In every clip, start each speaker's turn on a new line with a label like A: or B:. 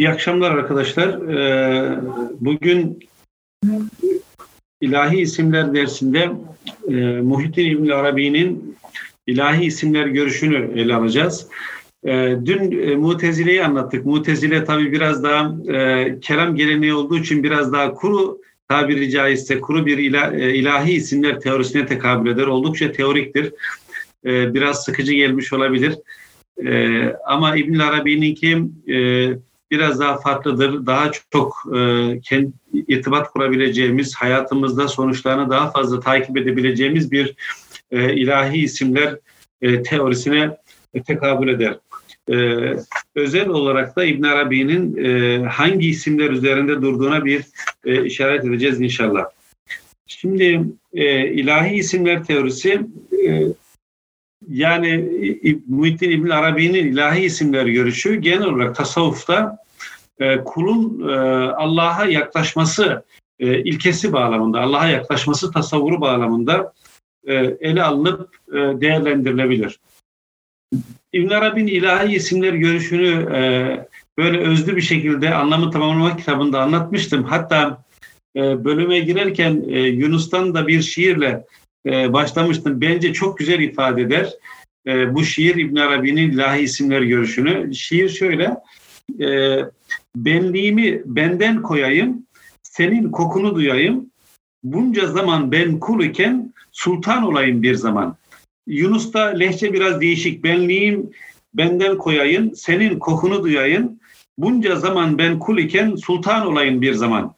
A: İyi akşamlar arkadaşlar. Ee, bugün ilahi isimler dersinde e, Muhittin İbn Arabi'nin ilahi isimler görüşünü ele alacağız. E, dün e, Mutezile'yi anlattık. Mutezile tabi biraz daha kelam geleneği olduğu için biraz daha kuru tabiri caizse kuru bir ilahi isimler teorisine tekabül eder. Oldukça teoriktir. biraz sıkıcı gelmiş olabilir. ama İbn Arabi'ninki e, biraz daha farklıdır. Daha çok e, kendi, irtibat kurabileceğimiz, hayatımızda sonuçlarını daha fazla takip edebileceğimiz bir e, ilahi isimler e, teorisine e, tekabül eder. E, özel olarak da İbn Arabi'nin e, hangi isimler üzerinde durduğuna bir e, işaret edeceğiz inşallah. Şimdi e, ilahi isimler teorisi e, yani Muhittin İbn Arabi'nin ilahi isimler görüşü genel olarak tasavvufta e, kulun e, Allah'a yaklaşması e, ilkesi bağlamında, Allah'a yaklaşması tasavvuru bağlamında ele alınıp değerlendirilebilir. İbn Arabi'nin ilahi isimler görüşünü böyle özlü bir şekilde anlamı tamamlamak kitabında anlatmıştım. Hatta bölüme girerken Yunus'tan da bir şiirle başlamıştım. Bence çok güzel ifade eder. Bu şiir İbn Arabi'nin ilahi isimler görüşünü. Şiir şöyle, e, benliğimi benden koyayım, senin kokunu duyayım, bunca zaman ben kul iken sultan olayım bir zaman. Yunus'ta lehçe biraz değişik. Benliğim benden koyayım, senin kokunu duyayım, bunca zaman ben kul iken sultan olayım bir zaman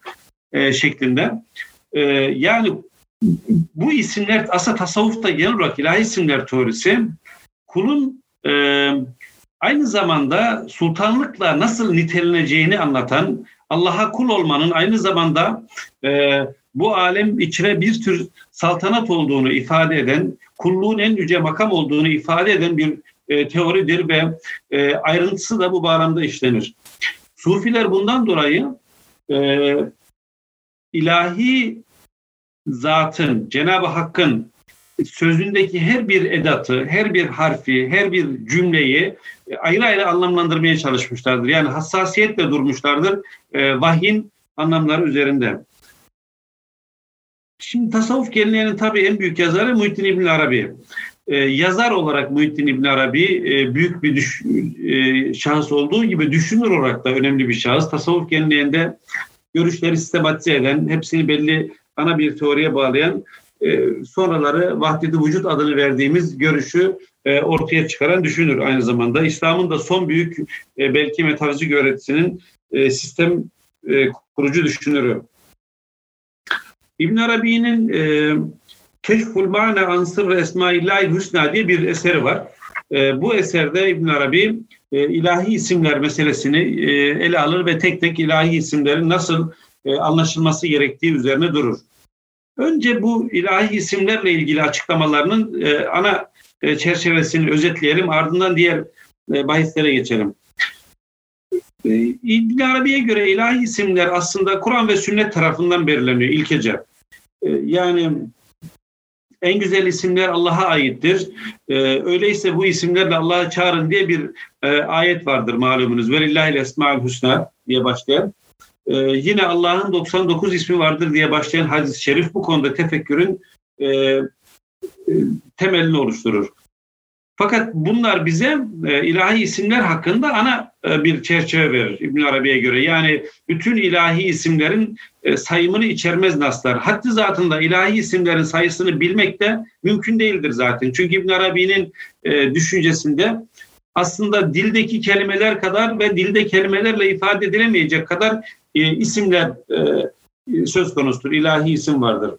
A: e, şeklinde. E, yani bu isimler aslında tasavvufta genel olarak ilahi isimler teorisi kulun e, aynı zamanda sultanlıkla nasıl niteleneceğini anlatan Allah'a kul olmanın aynı zamanda e, bu alem içine bir tür saltanat olduğunu ifade eden, kulluğun en yüce makam olduğunu ifade eden bir e, teoridir ve e, ayrıntısı da bu bağlamda işlenir. Sufiler bundan dolayı e, ilahi zatın, Cenab-ı Hakk'ın sözündeki her bir edatı, her bir harfi, her bir cümleyi ayrı ayrı anlamlandırmaya çalışmışlardır. Yani hassasiyetle durmuşlardır e, vahyin anlamları üzerinde. Şimdi tasavvuf geleneğinin tabii en büyük yazarı Muhittin İbn Arabi. Ee, yazar olarak Muhittin İbn Arabi e, büyük bir düş, e, şahıs olduğu gibi düşünür olarak da önemli bir şahıs. Tasavvuf geleneğinde görüşleri sistematize eden, hepsini belli ana bir teoriye bağlayan e, sonraları vahdeti vücut adını verdiğimiz görüşü e, ortaya çıkaran düşünür aynı zamanda. İslam'ın da son büyük e, belki metafizik öğretisinin sistem kurucu düşünürü. İbn Arabi'nin e, Keşful Mane Ansır ve Esmaillahil Hüsna diye bir eseri var. Bu eserde İbn Arabi ilahi isimler meselesini ele alır ve tek tek ilahi isimlerin nasıl anlaşılması gerektiği üzerine durur. Önce bu ilahi isimlerle ilgili açıklamalarının e, ana e, çerçevesini özetleyelim. Ardından diğer e, bahislere geçelim. E, İbn Arabi'ye göre ilahi isimler aslında Kur'an ve sünnet tarafından belirleniyor ilkece. E, yani en güzel isimler Allah'a aittir. E, öyleyse bu isimlerle Allah'a çağırın diye bir e, ayet vardır malumunuz. Velillahil esma'ül husna diye başlayan. Ee, yine Allah'ın 99 ismi vardır diye başlayan hadis-i şerif bu konuda tefekkürün e, e, temelini oluşturur. Fakat bunlar bize e, ilahi isimler hakkında ana e, bir çerçeve verir İbn Arabi'ye göre. Yani bütün ilahi isimlerin e, sayımını içermez naslar. Haddi zatında ilahi isimlerin sayısını bilmek de mümkün değildir zaten. Çünkü İbn Arabi'nin e, düşüncesinde aslında dildeki kelimeler kadar ve dilde kelimelerle ifade edilemeyecek kadar e, isimler e, söz konusudur. İlahi isim vardır.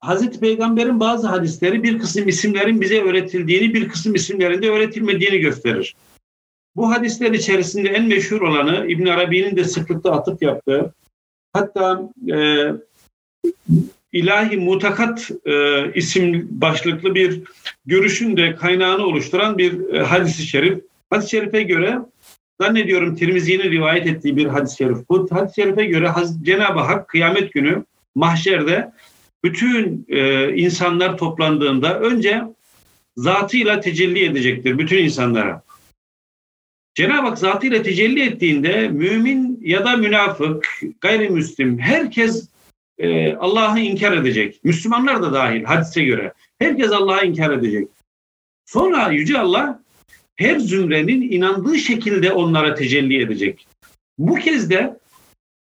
A: Hazreti Peygamber'in bazı hadisleri bir kısım isimlerin bize öğretildiğini, bir kısım isimlerin de öğretilmediğini gösterir. Bu hadisler içerisinde en meşhur olanı İbn Arabi'nin de sıklıkla atıp yaptığı, hatta e, ilahi mutakat e, isim başlıklı bir görüşün de kaynağını oluşturan bir e, hadis-i şerif. Hadis-i şerife göre zannediyorum Tirmizi'nin rivayet ettiği bir hadis-i şerif. Bu hadis-i şerife göre Cenab-ı Hak kıyamet günü mahşerde bütün e, insanlar toplandığında önce zatıyla tecelli edecektir bütün insanlara. Cenab-ı Hak zatıyla tecelli ettiğinde mümin ya da münafık, gayrimüslim herkes e, Allah'ı inkar edecek. Müslümanlar da dahil hadise göre. Herkes Allah'ı inkar edecek. Sonra Yüce Allah her zümrenin inandığı şekilde onlara tecelli edecek. Bu kez de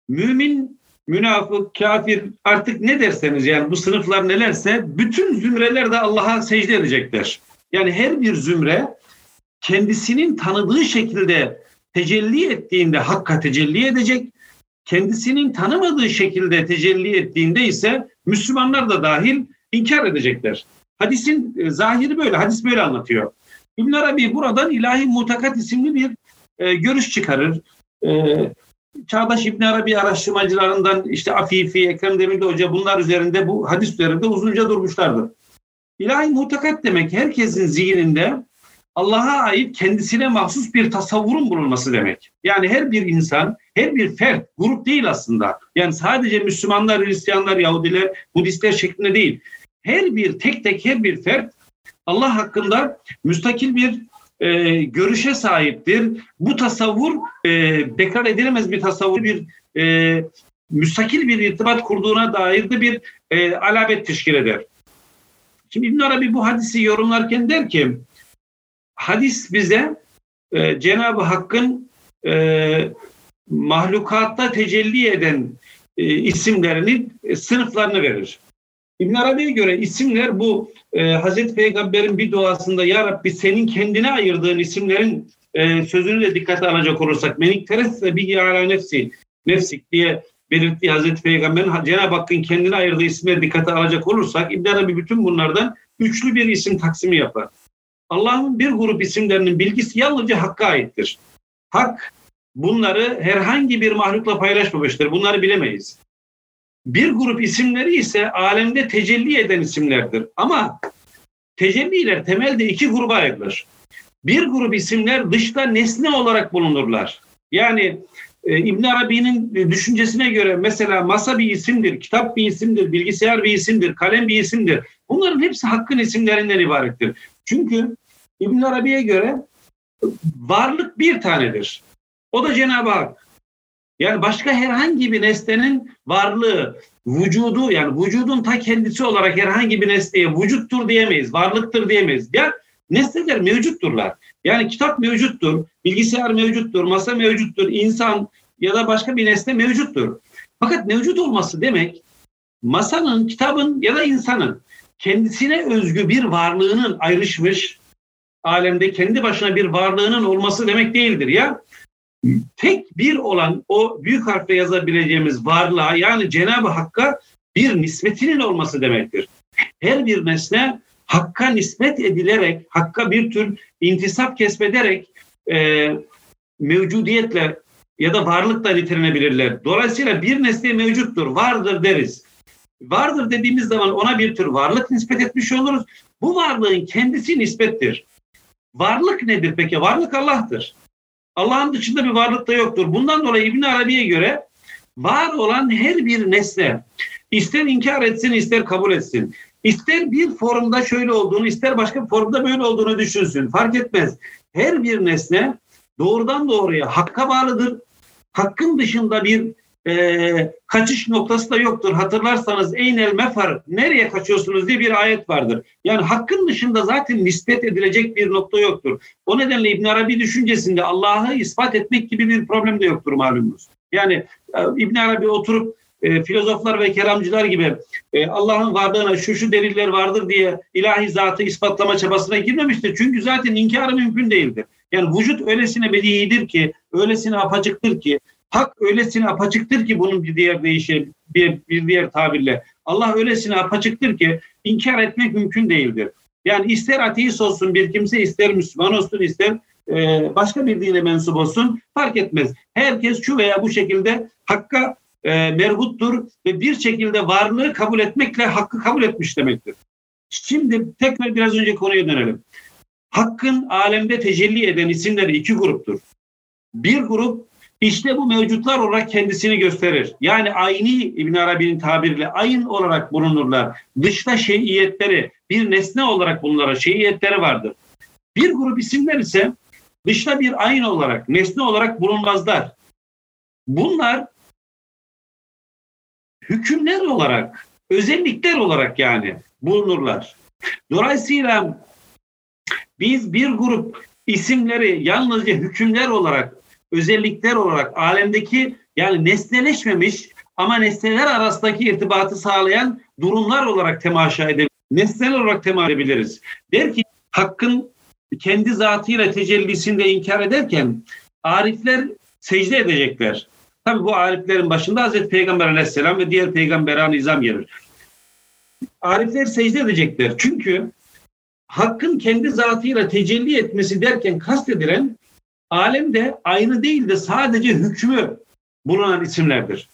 A: mümin, münafık, kafir artık ne derseniz yani bu sınıflar nelerse bütün zümreler de Allah'a secde edecekler. Yani her bir zümre kendisinin tanıdığı şekilde tecelli ettiğinde Hakk'a tecelli edecek. Kendisinin tanımadığı şekilde tecelli ettiğinde ise Müslümanlar da dahil inkar edecekler. Hadisin e, zahiri böyle, hadis böyle anlatıyor. İbn Arabi buradan ilahi mutakat isimli bir e, görüş çıkarır. E, Çağdaş İbn Arabi araştırmacılarından işte Afifi, Ekrem Demirli Hoca bunlar üzerinde bu hadis üzerinde uzunca durmuşlardır. İlahi mutakat demek herkesin zihninde Allah'a ait kendisine mahsus bir tasavvurun bulunması demek. Yani her bir insan, her bir fert, grup değil aslında. Yani sadece Müslümanlar, Hristiyanlar, Yahudiler, Budistler şeklinde değil. Her bir tek tek her bir fert Allah hakkında müstakil bir e, görüşe sahiptir. Bu tasavvur e, bekar edilemez bir tasavvur, bir e, müstakil bir irtibat kurduğuna dair de bir e, alamet teşkil eder. Şimdi İbn Arabi bu hadisi yorumlarken der ki hadis bize e, Cenab-ı Hakk'ın e, mahlukatta tecelli eden e, isimlerini, e, sınıflarını verir. İbn Arabi'ye göre isimler bu e, Hazreti Peygamber'in bir duasında Ya Rabbi senin kendine ayırdığın isimlerin e, sözünü de dikkate alacak olursak menik teresse bihi ala nefsi nefsik diye belirttiği Hazreti Peygamber'in Cenab-ı Hakk'ın kendine ayırdığı isimleri dikkate alacak olursak İbn Arabi bütün bunlardan üçlü bir isim taksimi yapar. Allah'ın bir grup isimlerinin bilgisi yalnızca Hakk'a aittir. Hak bunları herhangi bir mahlukla paylaşmamıştır. Bunları bilemeyiz. Bir grup isimleri ise alemde tecelli eden isimlerdir. Ama tecelliler temelde iki gruba ayrılır. Bir grup isimler dışta nesne olarak bulunurlar. Yani e, İbn Arabi'nin düşüncesine göre mesela masa bir isimdir, kitap bir isimdir, bilgisayar bir isimdir, kalem bir isimdir. Bunların hepsi hakkın isimlerinden ibarettir. Çünkü İbn Arabi'ye göre varlık bir tanedir. O da Cenab-ı Hak. Yani başka herhangi bir nesnenin varlığı, vücudu yani vücudun ta kendisi olarak herhangi bir nesneye vücuttur diyemeyiz, varlıktır diyemeyiz. Ya nesneler mevcutturlar. Yani kitap mevcuttur, bilgisayar mevcuttur, masa mevcuttur, insan ya da başka bir nesne mevcuttur. Fakat mevcut olması demek masanın, kitabın ya da insanın kendisine özgü bir varlığının ayrışmış, alemde kendi başına bir varlığının olması demek değildir ya. Tek bir olan o büyük harfle yazabileceğimiz varlığa yani Cenab-ı Hakk'a bir nispetinin olması demektir. Her bir nesne Hakk'a nispet edilerek, Hakk'a bir tür intisap kesmederek e, mevcudiyetle ya da varlıkla nitelenebilirler. Dolayısıyla bir nesne mevcuttur, vardır deriz. Vardır dediğimiz zaman ona bir tür varlık nispet etmiş oluruz. Bu varlığın kendisi nispettir. Varlık nedir peki? Varlık Allah'tır. Allah'ın dışında bir varlık da yoktur. Bundan dolayı İbn Arabi'ye göre var olan her bir nesne ister inkar etsin ister kabul etsin. İster bir formda şöyle olduğunu ister başka bir formda böyle olduğunu düşünsün. Fark etmez. Her bir nesne doğrudan doğruya hakka bağlıdır. Hakkın dışında bir e, kaçış noktası da yoktur. Hatırlarsanız eynel mefar nereye kaçıyorsunuz diye bir ayet vardır. Yani hakkın dışında zaten nispet edilecek bir nokta yoktur. O nedenle İbn Arabi düşüncesinde Allah'ı ispat etmek gibi bir problem de yoktur malumunuz. Yani e, İbn Arabi oturup e, filozoflar ve keramcılar gibi e, Allah'ın varlığına şu şu deliller vardır diye ilahi zatı ispatlama çabasına girmemiştir. Çünkü zaten inkarı mümkün değildir. Yani vücut öylesine bedihidir ki, öylesine apaçıktır ki, Hak öylesine apaçıktır ki bunun bir diğer deyişi, bir, bir diğer tabirle. Allah öylesine apaçıktır ki inkar etmek mümkün değildir. Yani ister ateist olsun bir kimse, ister Müslüman olsun, ister e, başka bir dine mensup olsun fark etmez. Herkes şu veya bu şekilde hakka e, merhuttur ve bir şekilde varlığı kabul etmekle hakkı kabul etmiş demektir. Şimdi tekrar biraz önce konuya dönelim. Hakkın alemde tecelli eden isimleri iki gruptur. Bir grup işte bu mevcutlar olarak kendisini gösterir. Yani ayni İbn Arabi'nin tabiriyle ayın olarak bulunurlar. Dışta şeyiyetleri, bir nesne olarak bunlara şeyiyetleri vardır. Bir grup isimler ise dışta bir ayın olarak, nesne olarak bulunmazlar. Bunlar hükümler olarak, özellikler olarak yani bulunurlar. Dolayısıyla biz bir grup isimleri yalnızca hükümler olarak, özellikler olarak alemdeki yani nesneleşmemiş ama nesneler arasındaki irtibatı sağlayan durumlar olarak temaşa edebiliriz. Nesnel olarak temaşa edebiliriz. Der ki hakkın kendi zatıyla tecellisinde inkar ederken arifler secde edecekler. Tabi bu ariflerin başında Hazreti Peygamber aleyhisselam ve diğer peygambera nizam gelir. Arifler secde edecekler. Çünkü hakkın kendi zatıyla tecelli etmesi derken kastedilen alemde aynı değil de sadece hükmü bulunan isimlerdir.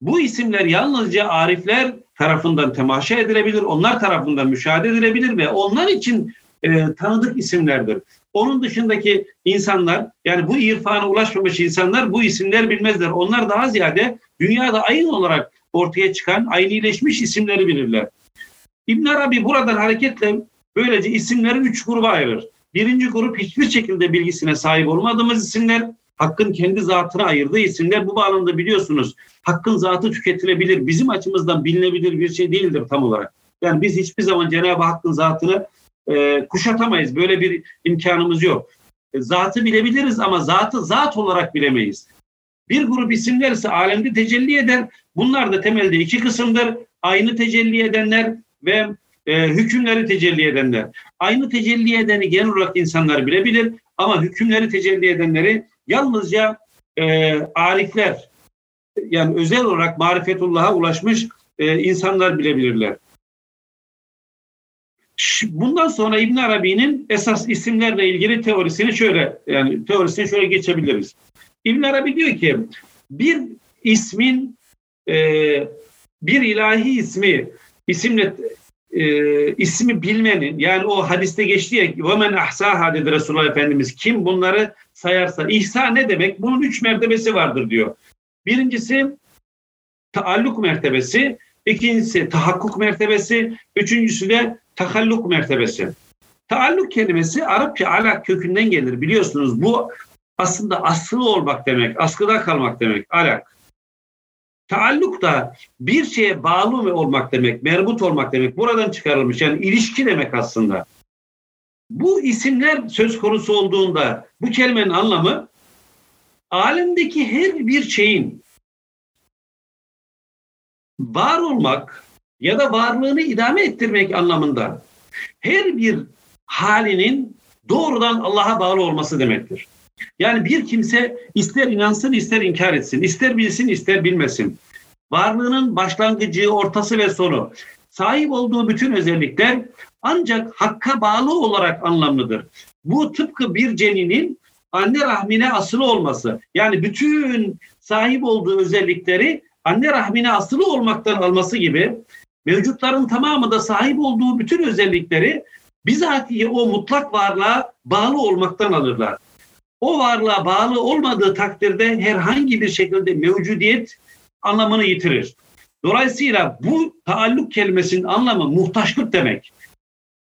A: Bu isimler yalnızca arifler tarafından temaşa edilebilir, onlar tarafından müşahede edilebilir ve onlar için e, tanıdık isimlerdir. Onun dışındaki insanlar yani bu irfana ulaşmamış insanlar bu isimler bilmezler. Onlar daha ziyade dünyada ayın olarak ortaya çıkan aynileşmiş isimleri bilirler. İbn Arabi buradan hareketle böylece isimleri üç gruba ayırır. Birinci grup hiçbir şekilde bilgisine sahip olmadığımız isimler, Hakk'ın kendi zatına ayırdığı isimler. Bu bağlamda biliyorsunuz Hakk'ın zatı tüketilebilir, bizim açımızdan bilinebilir bir şey değildir tam olarak. Yani biz hiçbir zaman Cenab-ı Hakk'ın zatını e, kuşatamayız. Böyle bir imkanımız yok. E, zatı bilebiliriz ama zatı zat olarak bilemeyiz. Bir grup isimler ise alemde tecelli eder. Bunlar da temelde iki kısımdır. Aynı tecelli edenler ve e, hükümleri tecelli edenler. Aynı tecelli edeni genel olarak insanlar bilebilir ama hükümleri tecelli edenleri yalnızca e, arifler yani özel olarak marifetullah'a ulaşmış e, insanlar bilebilirler. Bundan sonra İbn Arabi'nin esas isimlerle ilgili teorisini şöyle yani teorisini şöyle geçebiliriz. İbn Arabi diyor ki bir ismin e, bir ilahi ismi isimle e, ismi bilmenin yani o hadiste geçti ya وَمَنْ ahsaha dedi Resulullah Efendimiz kim bunları sayarsa ihsa ne demek? Bunun üç mertebesi vardır diyor. Birincisi taalluk mertebesi, ikincisi tahakkuk mertebesi, üçüncüsü de tahalluk mertebesi. Taalluk kelimesi Arapça alak kökünden gelir biliyorsunuz. Bu aslında asılı olmak demek, askıda kalmak demek, alak. Taalluk da bir şeye bağlı olmak demek, merbut olmak demek. Buradan çıkarılmış yani ilişki demek aslında. Bu isimler söz konusu olduğunda bu kelimenin anlamı alemdeki her bir şeyin var olmak ya da varlığını idame ettirmek anlamında her bir halinin doğrudan Allah'a bağlı olması demektir. Yani bir kimse ister inansın ister inkar etsin, ister bilsin ister bilmesin. Varlığının başlangıcı, ortası ve sonu sahip olduğu bütün özellikler ancak hakka bağlı olarak anlamlıdır. Bu tıpkı bir ceninin anne rahmine asılı olması. Yani bütün sahip olduğu özellikleri anne rahmine asılı olmaktan alması gibi mevcutların tamamı da sahip olduğu bütün özellikleri bizatihi o mutlak varlığa bağlı olmaktan alırlar. O varlığa bağlı olmadığı takdirde herhangi bir şekilde mevcudiyet anlamını yitirir. Dolayısıyla bu taalluk kelimesinin anlamı muhtaçlık demek.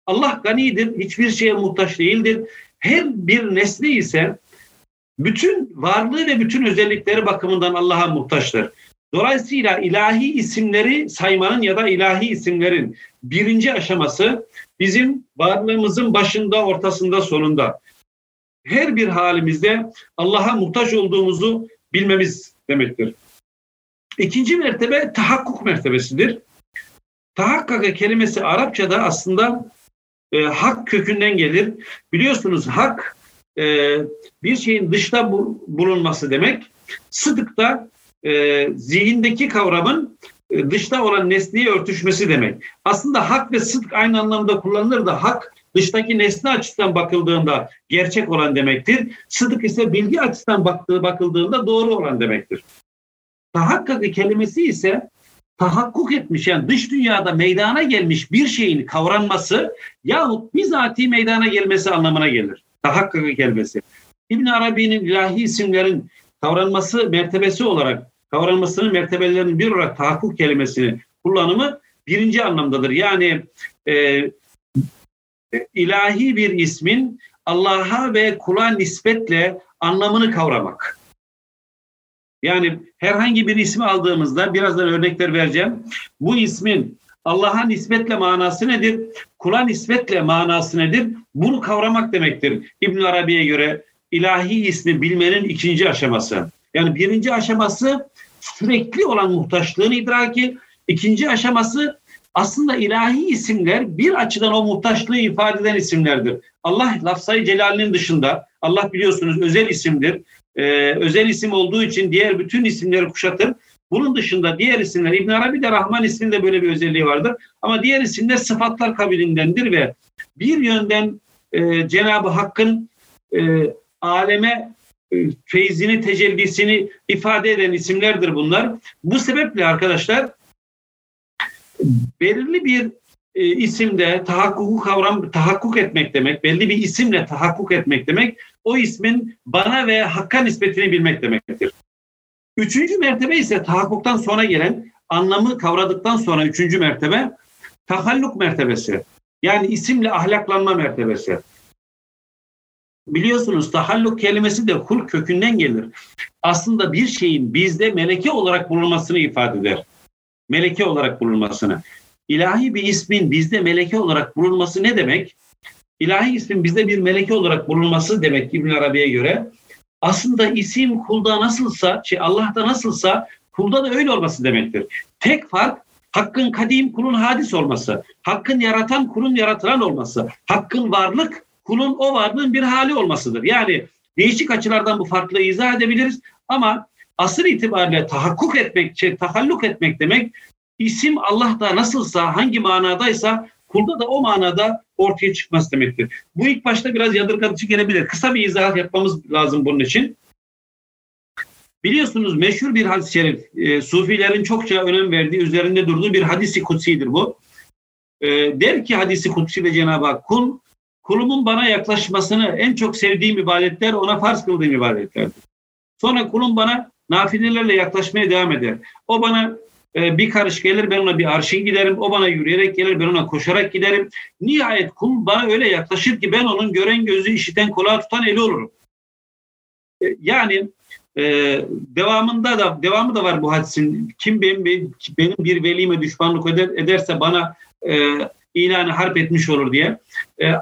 A: Allah ganidir, hiçbir şeye muhtaç değildir. Her bir nesne ise bütün varlığı ve bütün özellikleri bakımından Allah'a muhtaçtır. Dolayısıyla ilahi isimleri saymanın ya da ilahi isimlerin birinci aşaması bizim varlığımızın başında, ortasında, sonunda. Her bir halimizde Allah'a muhtaç olduğumuzu bilmemiz demektir. İkinci mertebe tahakkuk mertebesidir. Tahakkaka kelimesi Arapçada aslında e, hak kökünden gelir. Biliyorsunuz hak e, bir şeyin dışta bulunması demek. Sıdık da e, zihindeki kavramın e, dışta olan nesneyi örtüşmesi demek. Aslında hak ve sıdk aynı anlamda kullanılır da hak dıştaki nesne açısından bakıldığında gerçek olan demektir. Sıdık ise bilgi açısından baktığı, bakıldığında doğru olan demektir. Tahakkakı kelimesi ise tahakkuk etmiş yani dış dünyada meydana gelmiş bir şeyin kavranması yahut bizatihi meydana gelmesi anlamına gelir. Tahakkakı kelimesi. İbn Arabi'nin ilahi isimlerin kavranması mertebesi olarak kavranmasının mertebelerinin bir olarak tahakkuk kelimesini kullanımı birinci anlamdadır. Yani e, ilahi bir ismin Allah'a ve kula nispetle anlamını kavramak. Yani herhangi bir ismi aldığımızda birazdan örnekler vereceğim. Bu ismin Allah'a nispetle manası nedir? Kula nispetle manası nedir? Bunu kavramak demektir. İbn Arabi'ye göre ilahi ismi bilmenin ikinci aşaması. Yani birinci aşaması sürekli olan muhtaçlığın idraki. İkinci aşaması aslında ilahi isimler bir açıdan o muhtaçlığı ifade eden isimlerdir. Allah lafzayı celalinin dışında, Allah biliyorsunuz özel isimdir. Ee, özel isim olduğu için diğer bütün isimleri kuşatır. Bunun dışında diğer isimler, İbn Arabi de Rahman isminde böyle bir özelliği vardır. Ama diğer isimler sıfatlar kabilindendir ve bir yönden e, Cenab-ı Hakk'ın e, aleme e, feyzini, tecellisini ifade eden isimlerdir bunlar. Bu sebeple arkadaşlar belirli bir e, isimde tahakkuku kavram tahakkuk etmek demek, belli bir isimle tahakkuk etmek demek, o ismin bana ve hakka nispetini bilmek demektir. Üçüncü mertebe ise tahakkuktan sonra gelen anlamı kavradıktan sonra üçüncü mertebe tahalluk mertebesi. Yani isimle ahlaklanma mertebesi. Biliyorsunuz tahalluk kelimesi de hul kökünden gelir. Aslında bir şeyin bizde meleke olarak bulunmasını ifade eder. Meleke olarak bulunmasını. İlahi bir ismin bizde meleke olarak bulunması ne demek? İlahi ismin bizde bir meleke olarak bulunması demek İbn Arabi'ye göre. Aslında isim kulda nasılsa, şey Allah'ta nasılsa kulda da öyle olması demektir. Tek fark Hakkın kadim kulun hadis olması, hakkın yaratan kulun yaratılan olması, hakkın varlık kulun o varlığın bir hali olmasıdır. Yani değişik açılardan bu farklı izah edebiliriz ama asıl itibariyle tahakkuk etmek, şey, tahalluk etmek demek isim Allah'ta nasılsa, hangi manadaysa kulda da o manada ortaya çıkması demektir. Bu ilk başta biraz yadırgatıcı gelebilir. Kısa bir izah yapmamız lazım bunun için. Biliyorsunuz meşhur bir hadis-i şerif, e, Sufilerin çokça önem verdiği, üzerinde durduğu bir hadisi kutsidir bu. E, der ki hadisi kutsi ve Cenab-ı Hak, kul kulumun bana yaklaşmasını en çok sevdiğim ibadetler ona farz kıldığım ibadetlerdir. Sonra kulum bana nafilelerle yaklaşmaya devam eder. O bana e, bir karış gelir ben ona bir arşın giderim. O bana yürüyerek gelir ben ona koşarak giderim. Nihayet kul bana öyle yaklaşır ki ben onun gören gözü işiten kulağı tutan eli olurum. E, yani e, devamında da devamı da var bu hadisin. Kim benim, benim bir velime düşmanlık eder, ederse bana e, ilanı harp etmiş olur diye. E,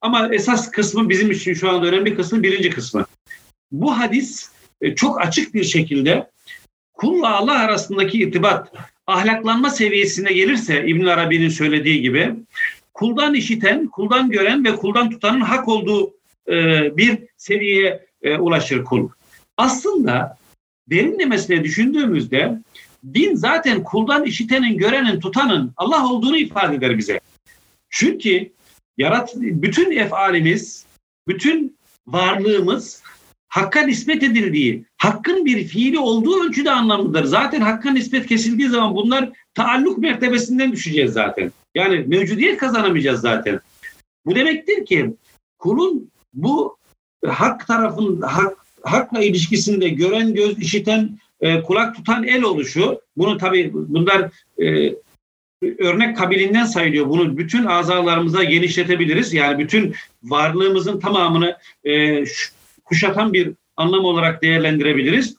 A: ama esas kısmı bizim için şu anda önemli kısmı birinci kısmı. Bu hadis e, çok açık bir şekilde kulla Allah arasındaki irtibat ahlaklanma seviyesine gelirse İbn Arabi'nin söylediği gibi kuldan işiten, kuldan gören ve kuldan tutanın hak olduğu e, bir seviyeye e, ulaşır kul. Aslında derinlemesine düşündüğümüzde din zaten kuldan işitenin, görenin, tutanın Allah olduğunu ifade eder bize. Çünkü yarat bütün efalimiz, bütün varlığımız Hakka nispet edildiği, hakkın bir fiili olduğu ölçüde anlamlıdır. Zaten hakka nispet kesildiği zaman bunlar taalluk mertebesinden düşeceğiz zaten. Yani mevcudiyet kazanamayacağız zaten. Bu demektir ki kulun bu hak tarafın hak, hakla ilişkisinde gören göz, işiten, e, kulak tutan el oluşu, bunu tabii bunlar e, örnek kabilinden sayılıyor. Bunu bütün azalarımıza genişletebiliriz. Yani bütün varlığımızın tamamını e, kuşatan bir anlam olarak değerlendirebiliriz.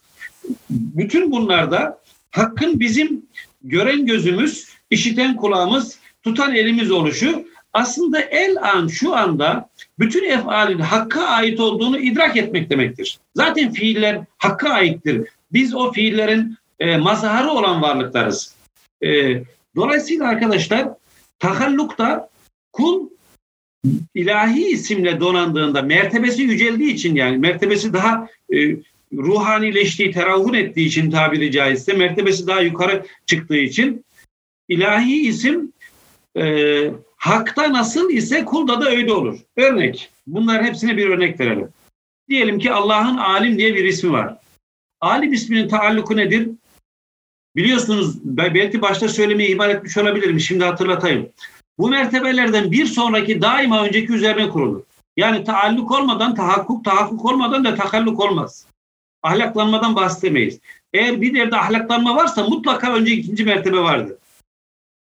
A: Bütün bunlarda hakkın bizim gören gözümüz, işiten kulağımız, tutan elimiz oluşu aslında el an şu anda bütün efalin hakka ait olduğunu idrak etmek demektir. Zaten fiiller hakka aittir. Biz o fiillerin e, mazharı olan varlıklarız. E, dolayısıyla arkadaşlar tahallukta kul ilahi isimle donandığında mertebesi yüceldiği için yani mertebesi daha e, ruhanileştiği, teravvun ettiği için tabiri caizse mertebesi daha yukarı çıktığı için ilahi isim e, hakta nasıl ise kulda da öyle olur. Örnek. Bunların hepsine bir örnek verelim. Diyelim ki Allah'ın alim diye bir ismi var. Alim isminin taalluku nedir? Biliyorsunuz belki başta söylemeyi ihmal etmiş olabilirim. Şimdi hatırlatayım. Bu mertebelerden bir sonraki daima önceki üzerine kurulur. Yani taalluk olmadan tahakkuk, tahakkuk olmadan da takalluk olmaz. Ahlaklanmadan bahsedemeyiz. Eğer bir yerde ahlaklanma varsa mutlaka önce ikinci mertebe vardır.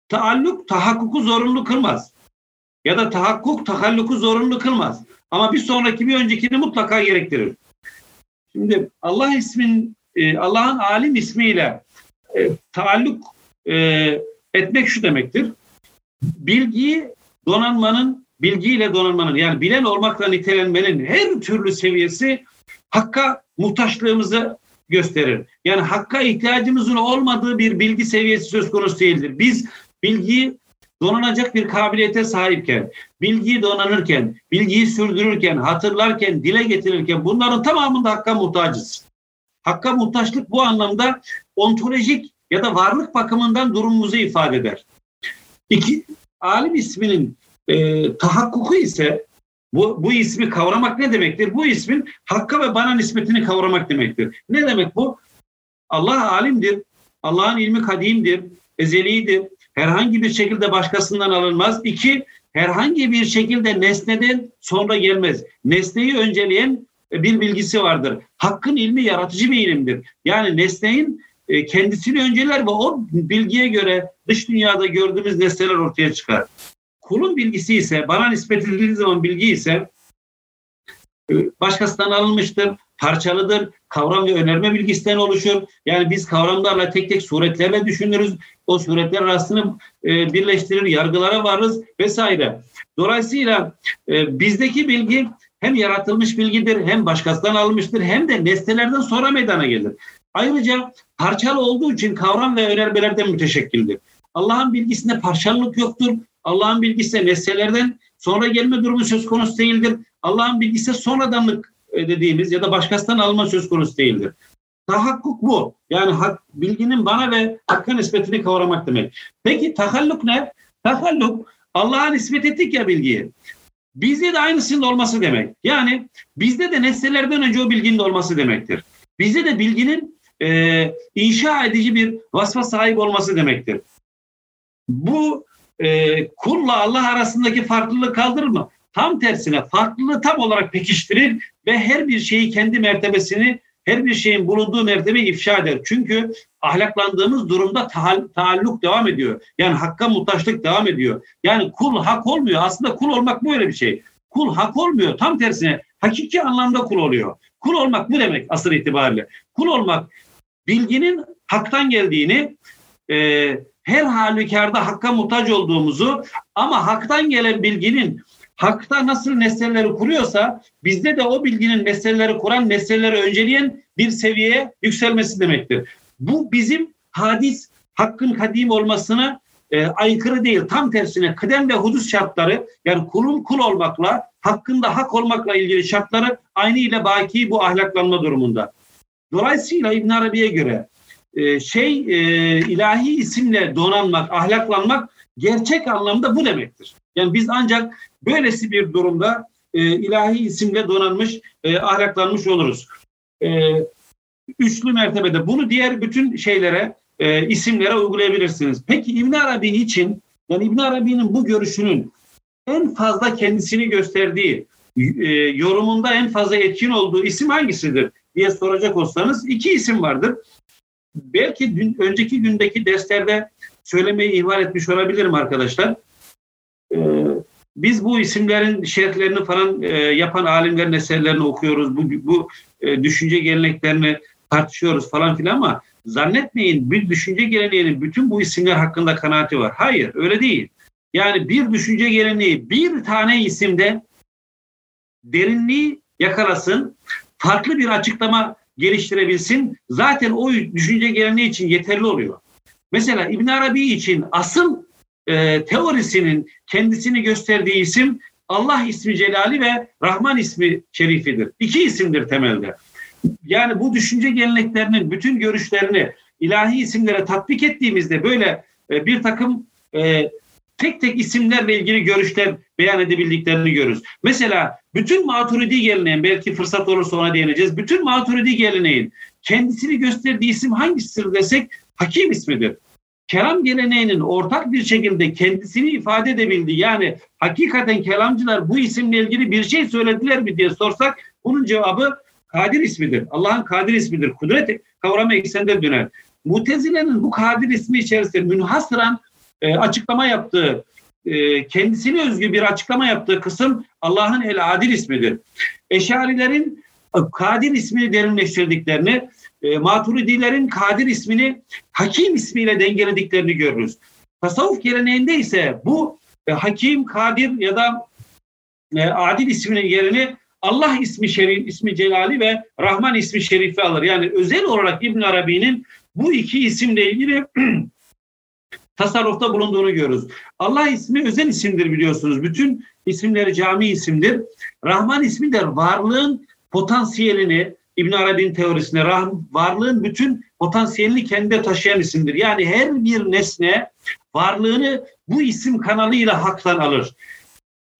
A: Taalluk tahakkuku zorunlu kılmaz. Ya da tahakkuk tahalluku zorunlu kılmaz. Ama bir sonraki bir öncekini mutlaka gerektirir. Şimdi Allah ismin e, Allah'ın alim ismiyle e, taalluk e, etmek şu demektir. Bilgiyi donanmanın, bilgiyle donanmanın yani bilen olmakla nitelenmenin her türlü seviyesi hakka muhtaçlığımızı gösterir. Yani hakka ihtiyacımızın olmadığı bir bilgi seviyesi söz konusu değildir. Biz bilgiyi donanacak bir kabiliyete sahipken, bilgiyi donanırken, bilgiyi sürdürürken, hatırlarken, dile getirirken bunların tamamında hakka muhtacız. Hakka muhtaçlık bu anlamda ontolojik ya da varlık bakımından durumumuzu ifade eder. İki, alim isminin e, tahakkuku ise bu, bu ismi kavramak ne demektir? Bu ismin hakka ve bana nispetini kavramak demektir. Ne demek bu? Allah alimdir. Allah'ın ilmi kadimdir, ezelidir. Herhangi bir şekilde başkasından alınmaz. İki, herhangi bir şekilde nesneden sonra gelmez. Nesneyi önceleyen bir bilgisi vardır. Hakkın ilmi yaratıcı bir ilimdir. Yani nesneyin e, kendisini önceler ve o bilgiye göre dış dünyada gördüğümüz nesneler ortaya çıkar. Kulun bilgisi ise, bana nispet edildiği zaman bilgi ise e, başkasından alınmıştır, parçalıdır, kavram ve önerme bilgisinden oluşur. Yani biz kavramlarla tek tek suretlerle düşünürüz. O suretler arasını e, birleştirir, yargılara varırız vesaire. Dolayısıyla bizdeki bilgi hem yaratılmış bilgidir, hem başkasından alınmıştır, hem de nesnelerden sonra meydana gelir. Ayrıca parçalı olduğu için kavram ve önermelerden müteşekkildir. Allah'ın bilgisinde parçalılık yoktur. Allah'ın bilgisi nesnelerden sonra gelme durumu söz konusu değildir. Allah'ın bilgisi sonradanlık e, dediğimiz ya da başkasından alma söz konusu değildir. Tahakkuk bu. Yani hak, bilginin bana ve hakka nispetini kavramak demek. Peki tahalluk ne? Tahalluk Allah'a nispet ettik ya bilgiyi. Bizde de aynısının olması demek. Yani bizde de nesnelerden önce o bilginin olması demektir. Bizde de bilginin e, inşa edici bir vasfa sahip olması demektir. Bu e, kulla Allah arasındaki farklılığı kaldırır mı? Tam tersine farklılığı tam olarak pekiştirir ve her bir şeyi kendi mertebesini, her bir şeyin bulunduğu mertebe ifşa eder. Çünkü ahlaklandığımız durumda taalluk devam ediyor. Yani hakka muhtaçlık devam ediyor. Yani kul hak olmuyor. Aslında kul olmak böyle bir şey. Kul hak olmuyor. Tam tersine hakiki anlamda kul oluyor. Kul olmak bu demek asıl itibariyle. Kul olmak bilginin haktan geldiğini, e, her halükarda hakka muhtaç olduğumuzu ama haktan gelen bilginin hakta nasıl nesneleri kuruyorsa bizde de o bilginin nesneleri kuran, nesneleri önceleyen bir seviyeye yükselmesi demektir. Bu bizim hadis hakkın kadim olmasına e, aykırı değil. Tam tersine kıdem ve hudus şartları yani kulun kul olmakla hakkında hak olmakla ilgili şartları aynı ile baki bu ahlaklanma durumunda. Dolayısıyla İbn Arabi'ye göre e, şey e, ilahi isimle donanmak, ahlaklanmak gerçek anlamda bu demektir. Yani biz ancak böylesi bir durumda e, ilahi isimle donanmış, ahlaklanmış oluruz. Üçlü mertebede bunu diğer bütün şeylere, isimlere uygulayabilirsiniz. Peki İbn Arabi için, yani İbn Arabi'nin bu görüşünün en fazla kendisini gösterdiği, yorumunda en fazla etkin olduğu isim hangisidir diye soracak olsanız iki isim vardır. Belki dün, önceki gündeki derslerde söylemeyi ihmal etmiş olabilirim arkadaşlar. Ee, biz bu isimlerin şerhlerini falan e, yapan alimlerin eserlerini okuyoruz. Bu, bu e, düşünce geleneklerini tartışıyoruz falan filan ama zannetmeyin bir düşünce geleneğinin bütün bu isimler hakkında kanaati var. Hayır öyle değil. Yani bir düşünce geleneği bir tane isimde derinliği yakalasın, farklı bir açıklama geliştirebilsin. Zaten o düşünce geleneği için yeterli oluyor. Mesela İbn Arabi için asıl e, teorisinin kendisini gösterdiği isim Allah ismi celali ve Rahman ismi şerifidir. İki isimdir temelde. Yani bu düşünce geleneklerinin bütün görüşlerini ilahi isimlere tatbik ettiğimizde böyle e, bir takım e, tek tek isimlerle ilgili görüşler beyan edebildiklerini görürüz. Mesela bütün maturidi geleneğin belki fırsat olursa ona değineceğiz. Bütün maturidi geleneğin kendisini gösterdiği isim hangisidir desek hakim ismidir. Kelam geleneğinin ortak bir şekilde kendisini ifade edebildiği yani hakikaten kelamcılar bu isimle ilgili bir şey söylediler mi diye sorsak bunun cevabı Kadir ismidir. Allah'ın Kadir ismidir. Kudret kavramı eksende döner. Mutezile'nin bu Kadir ismi içerisinde münhasıran e, açıklama yaptığı e, kendisine özgü bir açıklama yaptığı kısım Allah'ın El Adil ismidir. Eşarilerin e, Kadir ismini derinleştirdiklerini, e, Maturidilerin Kadir ismini Hakim ismiyle dengelediklerini görürüz. Tasavvuf geleneğinde ise bu e, Hakim, Kadir ya da e, Adil isminin yerini Allah ismi şerif, ismi celali ve Rahman ismi şerifi alır. Yani özel olarak İbn Arabi'nin bu iki isimle ilgili tasarrufta bulunduğunu görürüz. Allah ismi özel isimdir biliyorsunuz. Bütün isimleri cami isimdir. Rahman ismi de varlığın potansiyelini İbn Arabi'nin teorisine varlığın bütün potansiyelini kendinde taşıyan isimdir. Yani her bir nesne varlığını bu isim kanalıyla haktan alır.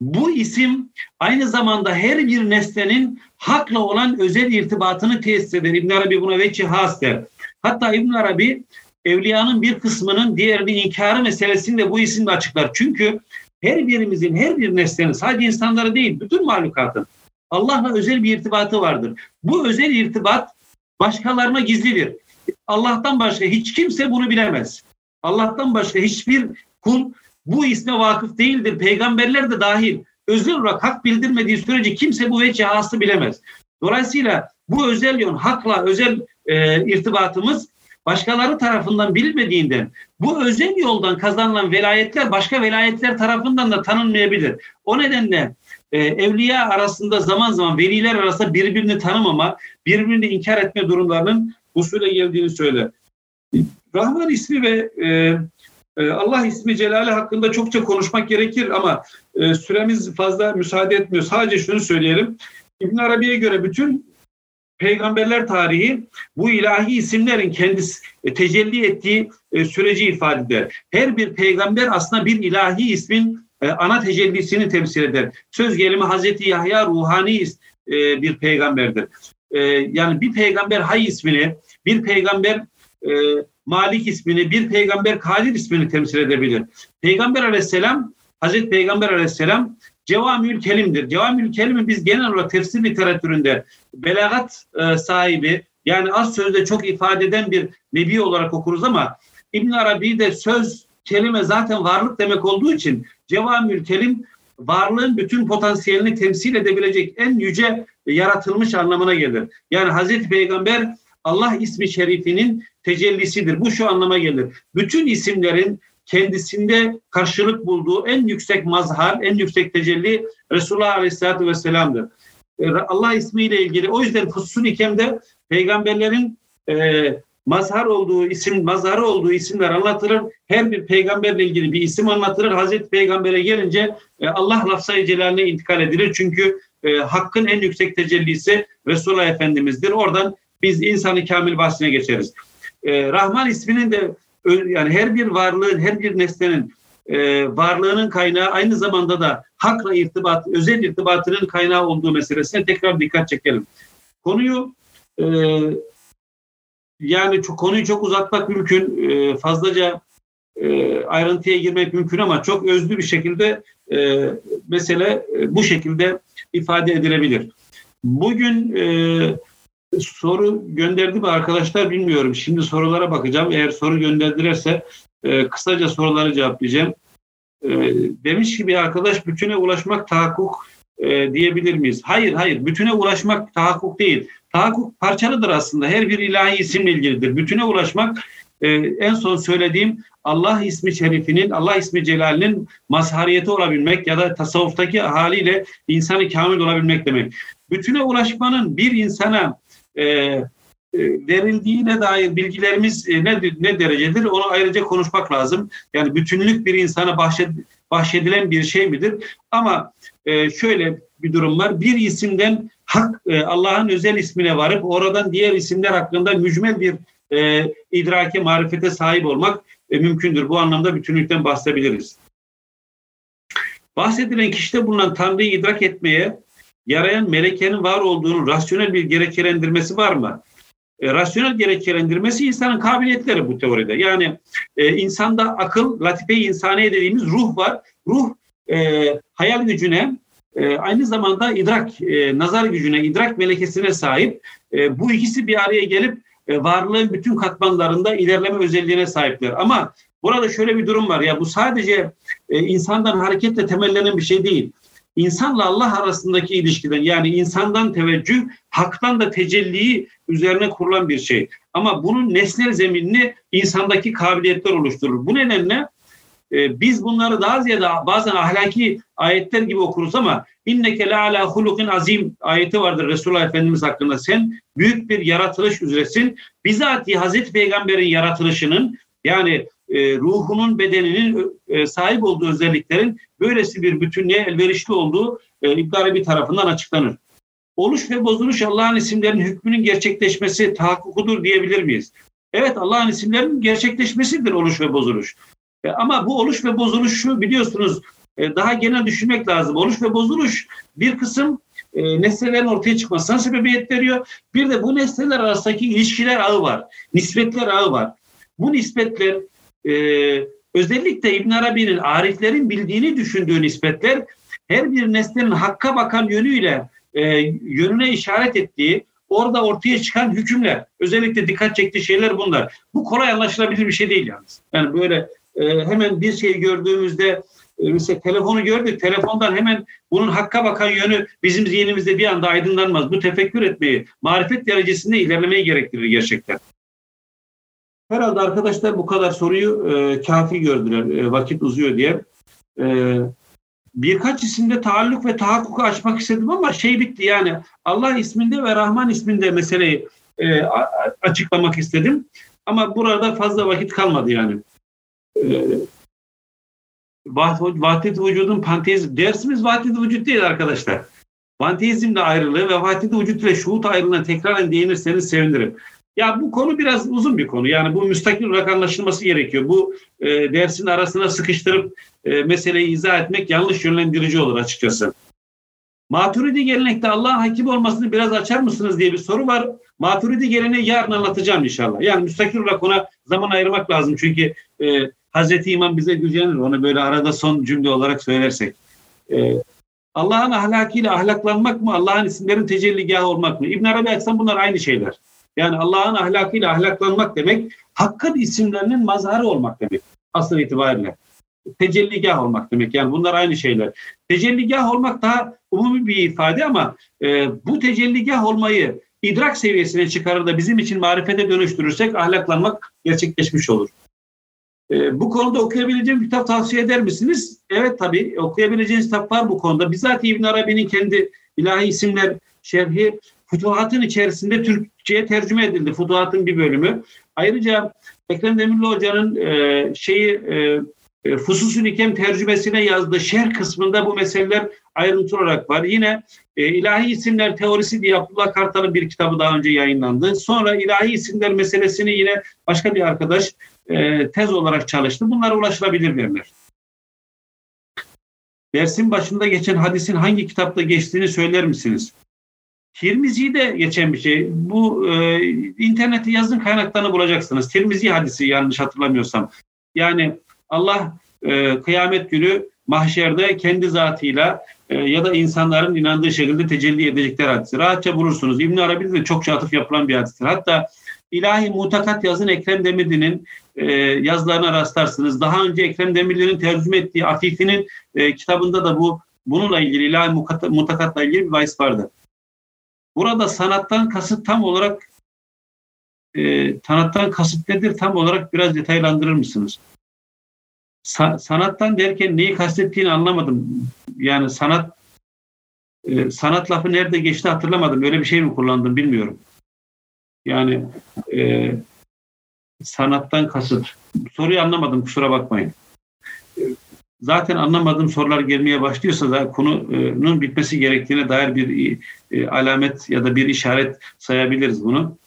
A: Bu isim aynı zamanda her bir nesnenin hakla olan özel irtibatını tesis eder. İbn Arabi buna veçi has der. Hatta İbn Arabi evliyanın bir kısmının diğerini inkarı meselesini de bu isimle açıklar. Çünkü her birimizin, her bir nesnenin sadece insanları değil, bütün mahlukatın Allah'la özel bir irtibatı vardır. Bu özel irtibat başkalarına gizlidir. Allah'tan başka hiç kimse bunu bilemez. Allah'tan başka hiçbir kul bu isme vakıf değildir. Peygamberler de dahil. Özel olarak hak bildirmediği sürece kimse bu vecih bilemez. Dolayısıyla bu özel yön, hakla özel e, irtibatımız başkaları tarafından bilinmediğinden bu özel yoldan kazanılan velayetler başka velayetler tarafından da tanınmayabilir. O nedenle e, evliya arasında zaman zaman veliler arasında birbirini tanımama, birbirini inkar etme durumlarının usule geldiğini söyler. Rahman ismi ve e, e, Allah ismi Celali hakkında çokça konuşmak gerekir ama e, süremiz fazla müsaade etmiyor. Sadece şunu söyleyelim. İbn Arabi'ye göre bütün peygamberler tarihi bu ilahi isimlerin kendisi e, tecelli ettiği e, süreci ifade eder. Her bir peygamber aslında bir ilahi ismin e, ana tecellisini temsil eder. Söz gelimi Hazreti Yahya ruhani bir peygamberdir. Yani bir peygamber Hay ismini, bir peygamber Malik ismini, bir peygamber Kadir ismini temsil edebilir. Peygamber aleyhisselam, Hazreti Peygamber aleyhisselam Cevamül Kelim'dir. Cevamül Kelim'i biz genel olarak tefsir literatüründe belagat e, sahibi yani az sözde çok ifade eden bir nebi olarak okuruz ama İbn Arabi de söz kelime zaten varlık demek olduğu için Cevamül Kelim varlığın bütün potansiyelini temsil edebilecek en yüce yaratılmış anlamına gelir. Yani Hazreti Peygamber Allah ismi şerifinin tecellisidir. Bu şu anlama gelir. Bütün isimlerin kendisinde karşılık bulduğu en yüksek mazhar, en yüksek tecelli Resulullah Aleyhisselatü Vesselam'dır. E, Allah ismiyle ilgili o yüzden Fussul İkem'de peygamberlerin e, mazhar olduğu isim, mazharı olduğu isimler anlatılır. Her bir peygamberle ilgili bir isim anlatılır. Hazreti Peygamber'e gelince e, Allah lafzayı celaline intikal edilir. Çünkü e, hakkın en yüksek tecellisi Resulullah Efendimiz'dir. Oradan biz insanı kamil bahsine geçeriz. E, Rahman isminin de yani her bir varlığın, her bir nesnenin e, varlığının kaynağı aynı zamanda da hakla irtibat, özel irtibatının kaynağı olduğu meselesine tekrar dikkat çekelim. Konuyu e, yani çok, konuyu çok uzatmak mümkün, e, fazlaca e, ayrıntıya girmek mümkün ama çok özlü bir şekilde e, mesele e, bu şekilde ifade edilebilir. Bugün e, soru gönderdi mi arkadaşlar bilmiyorum. Şimdi sorulara bakacağım. Eğer soru gönderdilerse e, kısaca soruları cevaplayacağım. E, demiş ki bir arkadaş bütüne ulaşmak tahakkuk e, diyebilir miyiz? Hayır hayır bütüne ulaşmak tahakkuk değil. Tahakkuk parçalıdır aslında. Her bir ilahi isimle ilgilidir. Bütüne ulaşmak e, en son söylediğim Allah ismi şerifinin, Allah ismi celalinin mazhariyeti olabilmek ya da tasavvuftaki haliyle insanı kamil olabilmek demek. Bütüne ulaşmanın bir insana e, e, verildiğine dair bilgilerimiz e, ne, ne derecedir onu ayrıca konuşmak lazım. Yani bütünlük bir insana bahşed, bahşedilen bir şey midir? Ama e, şöyle bir durum var. Bir isimden hak e, Allah'ın özel ismine varıp oradan diğer isimler hakkında mücmel bir e, idrake, marifete sahip olmak e, mümkündür. Bu anlamda bütünlükten bahsedebiliriz. Bahsedilen kişide bulunan Tanrı'yı idrak etmeye yarayan melekenin var olduğunu rasyonel bir gerekçelendirmesi var mı? E, rasyonel gerekçelendirmesi insanın kabiliyetleri bu teoride. Yani e, insanda akıl, latife-i insaniye dediğimiz ruh var. Ruh e, hayal gücüne, e, aynı zamanda idrak, e, nazar gücüne, idrak melekesine sahip. E, bu ikisi bir araya gelip e, varlığın bütün katmanlarında ilerleme özelliğine sahipler. Ama Burada şöyle bir durum var ya bu sadece e, insandan hareketle temellenen bir şey değil. İnsanla Allah arasındaki ilişkiden yani insandan teveccüh, haktan da tecelliyi üzerine kurulan bir şey. Ama bunun nesnel zeminini insandaki kabiliyetler oluşturur. Bu nedenle e, biz bunları daha ziyade bazen ahlaki ayetler gibi okuruz ama inneke la ala hulukin azim ayeti vardır Resulullah Efendimiz hakkında. Sen büyük bir yaratılış üzeresin. Bizatihi Hazreti Peygamber'in yaratılışının yani e, ruhunun bedeninin e, sahip olduğu özelliklerin böylesi bir bütünlüğe elverişli olduğu e, İbn bir tarafından açıklanır. Oluş ve bozuluş Allah'ın isimlerinin hükmünün gerçekleşmesi tahakkukudur diyebilir miyiz? Evet Allah'ın isimlerinin gerçekleşmesidir oluş ve bozuluş. E, ama bu oluş ve bozuluşu biliyorsunuz e, daha genel düşünmek lazım. Oluş ve bozuluş bir kısım e, nesnelerin ortaya çıkmasına sebebiyet veriyor. Bir de bu nesneler arasındaki ilişkiler ağı var. Nispetler ağı var. Bu nispetler e, özellikle İbn Arabi'nin ariflerin bildiğini düşündüğü nispetler her bir nesnenin hakka bakan yönüyle e, yönüne işaret ettiği orada ortaya çıkan hükümler. Özellikle dikkat çektiği şeyler bunlar. Bu kolay anlaşılabilir bir şey değil yalnız. Yani böyle e, hemen bir şey gördüğümüzde e, mesela telefonu gördük. Telefondan hemen bunun hakka bakan yönü bizim zihnimizde bir anda aydınlanmaz. Bu tefekkür etmeyi, marifet derecesinde ilerlemeyi gerektirir gerçekten. Herhalde arkadaşlar bu kadar soruyu e, kafi gördüler e, vakit uzuyor diye. E, birkaç isimde taalluk ve tahakkuku açmak istedim ama şey bitti yani Allah isminde ve Rahman isminde meseleyi e, açıklamak istedim. Ama burada fazla vakit kalmadı yani. E, Vahdet vücudun panteizm. Dersimiz vahdet vücut değil arkadaşlar. Panteizmle ayrılığı ve vahdet vücut ile şuhut ayrılığına tekraren değinirseniz sevinirim. Ya bu konu biraz uzun bir konu. Yani bu müstakil olarak anlaşılması gerekiyor. Bu e, dersin arasına sıkıştırıp e, meseleyi izah etmek yanlış yönlendirici olur açıkçası. Maturidi gelenekte Allah'ın hakim olmasını biraz açar mısınız diye bir soru var. Maturidi geleneği yarın anlatacağım inşallah. Yani müstakil olarak ona zaman ayırmak lazım. Çünkü e, Hazreti İmam bize gücenir. Onu böyle arada son cümle olarak söylersek. E, Allah'ın ahlakıyla ahlaklanmak mı? Allah'ın isimlerin tecelligahı olmak mı? İbn Arabi açsan bunlar aynı şeyler. Yani Allah'ın ahlakıyla ahlaklanmak demek hakkın isimlerinin mazharı olmak demek asıl itibariyle. Tecelligah olmak demek. Yani bunlar aynı şeyler. Tecelligah olmak daha umumi bir ifade ama e, bu tecelligah olmayı idrak seviyesine çıkarır da bizim için marifete dönüştürürsek ahlaklanmak gerçekleşmiş olur. E, bu konuda okuyabileceğim kitap tavsiye eder misiniz? Evet tabii okuyabileceğiniz kitap var bu konuda. Bizzat İbn Arabi'nin kendi ilahi isimler şerhi Futuhatın içerisinde Türkçe'ye tercüme edildi. Futuhatın bir bölümü. Ayrıca Ekrem Demirli Hoca'nın e, şeyi e, e, Fususül İkem tercümesine yazdığı şerh kısmında bu meseleler ayrıntı olarak var. Yine e, ilahi isimler teorisi diye Abdullah Kartal'ın bir kitabı daha önce yayınlandı. Sonra ilahi isimler meselesini yine başka bir arkadaş e, tez olarak çalıştı. Bunlara ulaşılabilir derler. Dersin başında geçen hadisin hangi kitapta geçtiğini söyler misiniz? Tirmizi'de geçen bir şey. Bu e, internette yazın kaynaklarını bulacaksınız. Tirmizi hadisi yanlış hatırlamıyorsam. Yani Allah e, kıyamet günü mahşerde kendi zatıyla e, ya da insanların inandığı şekilde tecelli edecekler hadisi. Rahatça bulursunuz. İbn Arabi'de de çok atıf yapılan bir hadistir. Hatta İlahi Mutakat yazın Ekrem Demirli'nin e, yazılarına rastlarsınız. Daha önce Ekrem Demirli'nin tercüme ettiği Afifi'nin e, kitabında da bu bununla ilgili İlahi Mutakat'la ilgili bir bahis vardı. Burada sanattan kasıt tam olarak e, sanattan kasıt nedir tam olarak biraz detaylandırır mısınız? Sa- sanattan derken neyi kastettiğini anlamadım. Yani sanat e, sanat lafı nerede geçti hatırlamadım. Öyle bir şey mi kullandım bilmiyorum. Yani e, sanattan kasıt. Soruyu anlamadım kusura bakmayın zaten anlamadığım sorular gelmeye başlıyorsa da konunun bitmesi gerektiğine dair bir e, alamet ya da bir işaret sayabiliriz bunu.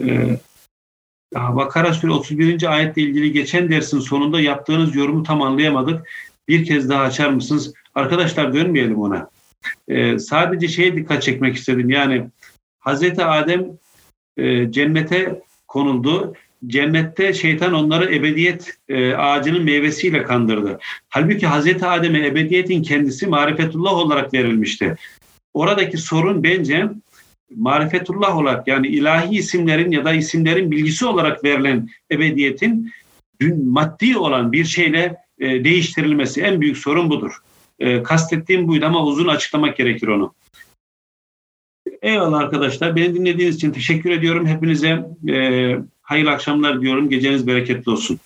A: E, Bakara Suresi 31. ayetle ilgili geçen dersin sonunda yaptığınız yorumu tam anlayamadık. Bir kez daha açar mısınız? Arkadaşlar dönmeyelim ona. E, sadece şeye dikkat çekmek istedim. Yani Hazreti Adem e, cennete konuldu cennette şeytan onları ebediyet e, ağacının meyvesiyle kandırdı. Halbuki Hazreti Adem'e ebediyetin kendisi marifetullah olarak verilmişti. Oradaki sorun bence marifetullah olarak yani ilahi isimlerin ya da isimlerin bilgisi olarak verilen ebediyetin maddi olan bir şeyle e, değiştirilmesi en büyük sorun budur. E, kastettiğim buydu ama uzun açıklamak gerekir onu. Eyvallah arkadaşlar. Beni dinlediğiniz için teşekkür ediyorum. Hepinize e, hayırlı akşamlar diyorum. Geceniz bereketli olsun.